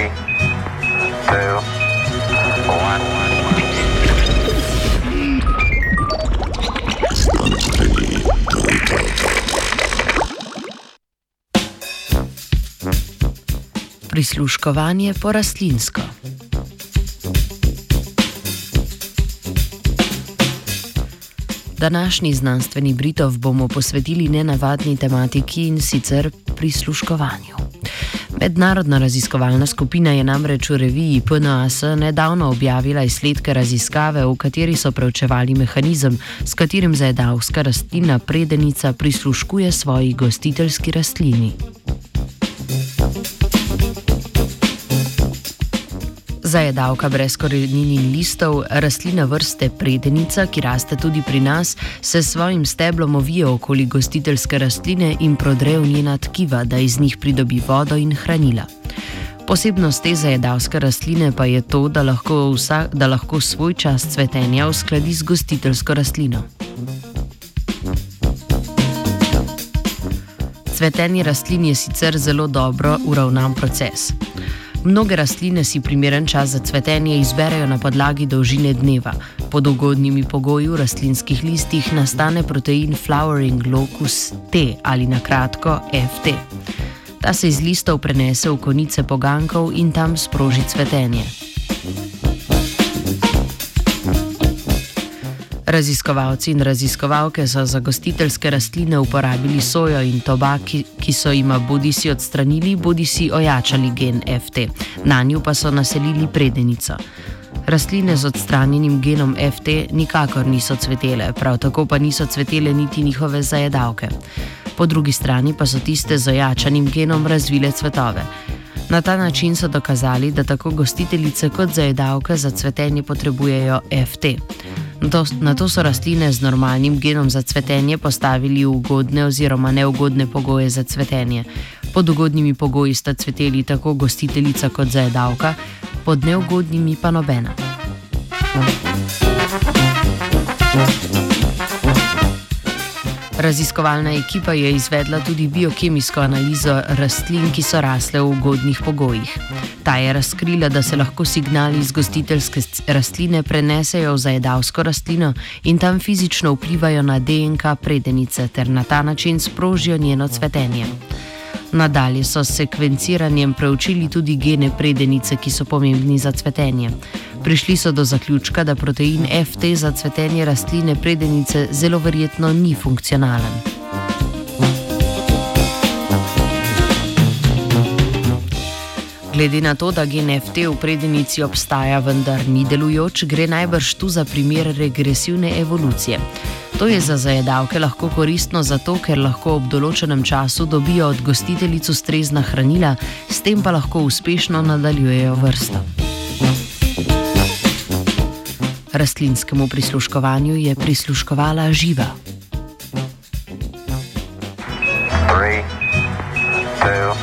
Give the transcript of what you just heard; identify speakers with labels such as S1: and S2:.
S1: Three, two, one.
S2: Prisluškovanje po rastlinsko. Današnji znanstveni Britov bomo posvetili nenavadni tematiki in sicer prisluškovanju. Mednarodna raziskovalna skupina je namreč v reviji PNAS nedavno objavila izsledke raziskave, v kateri so preučevali mehanizem, s katerim zajedavska rastlina predenica prisluškuje svoji gostiteljski rastlini. Zajedavka brez korenin in listov, rastlina vrste predenica, ki raste tudi pri nas, se s svojim steblom ovije okoli gostiteljske rastline in prodre v njena tkiva, da iz njih pridobi vodo in hranila. Posebnost te zajedavske rastline pa je to, da lahko, vsa, da lahko svoj čas cvetenja uskladi z gostiteljsko rastlino. Cvetenje rastlin je sicer zelo dobro uravnan proces. Mnoge rastline si primeren čas za cvetenje izberejo na podlagi dolžine dneva. Pod ugodnimi pogoji v rastlinskih listih nastane protein flowering locus T ali na kratko FT. Ta se iz listov prenese v konice pogankov in tam sproži cvetenje. Raziskovalci in raziskovalke so za gostiteljske rastline uporabili sojo in tobak, ki so jima bodi si odstranili, bodi si ojačali gen FT, na njo pa so naselili predenico. Rastline z odstranjenim genom FT nikakor niso cvetele, prav tako pa niso cvetele niti njihove zajedavke. Po drugi strani pa so tiste z ojačanim genom razvile cvetove. Na ta način so dokazali, da tako gostiteljice kot zajedavke za cvetenje potrebujejo FT. Na to so rastline z normalnim genom za cvetenje postavili v ugodne oziroma neugodne pogoje za cvetenje. Pod ugodnimi pogoji sta cveteli tako gostiteljica kot zajedavka, pod neugodnimi pa nobena. Raziskovalna ekipa je izvedla tudi biokemijsko analizo rastlin, ki so rasle v ugodnih pogojih. Ta je razkrila, da se lahko signali iz gostiteljske rastline prenesejo v zajedavsko rastlino in tam fizično vplivajo na DNK predenice ter na ta način sprožijo njeno cvetenje. Nadalje so s sekvenciranjem preučili tudi gene predenice, ki so pomembni za cvetenje. Prišli so do zaključka, da protein FT za cvetenje rastline predenice zelo verjetno ni funkcionalen. Glede na to, da gen FT v predenici obstaja, vendar ni delujoč, gre najbrž tu za primer regresivne evolucije. To je za zajedavke lahko koristno zato, ker lahko ob določenem času dobijo od gostiteljic ustrezna hranila, s tem pa lahko uspešno nadaljujejo vrsto. Rastlinskemu prisluškovanju je prisluškovala živa.
S1: Three, two,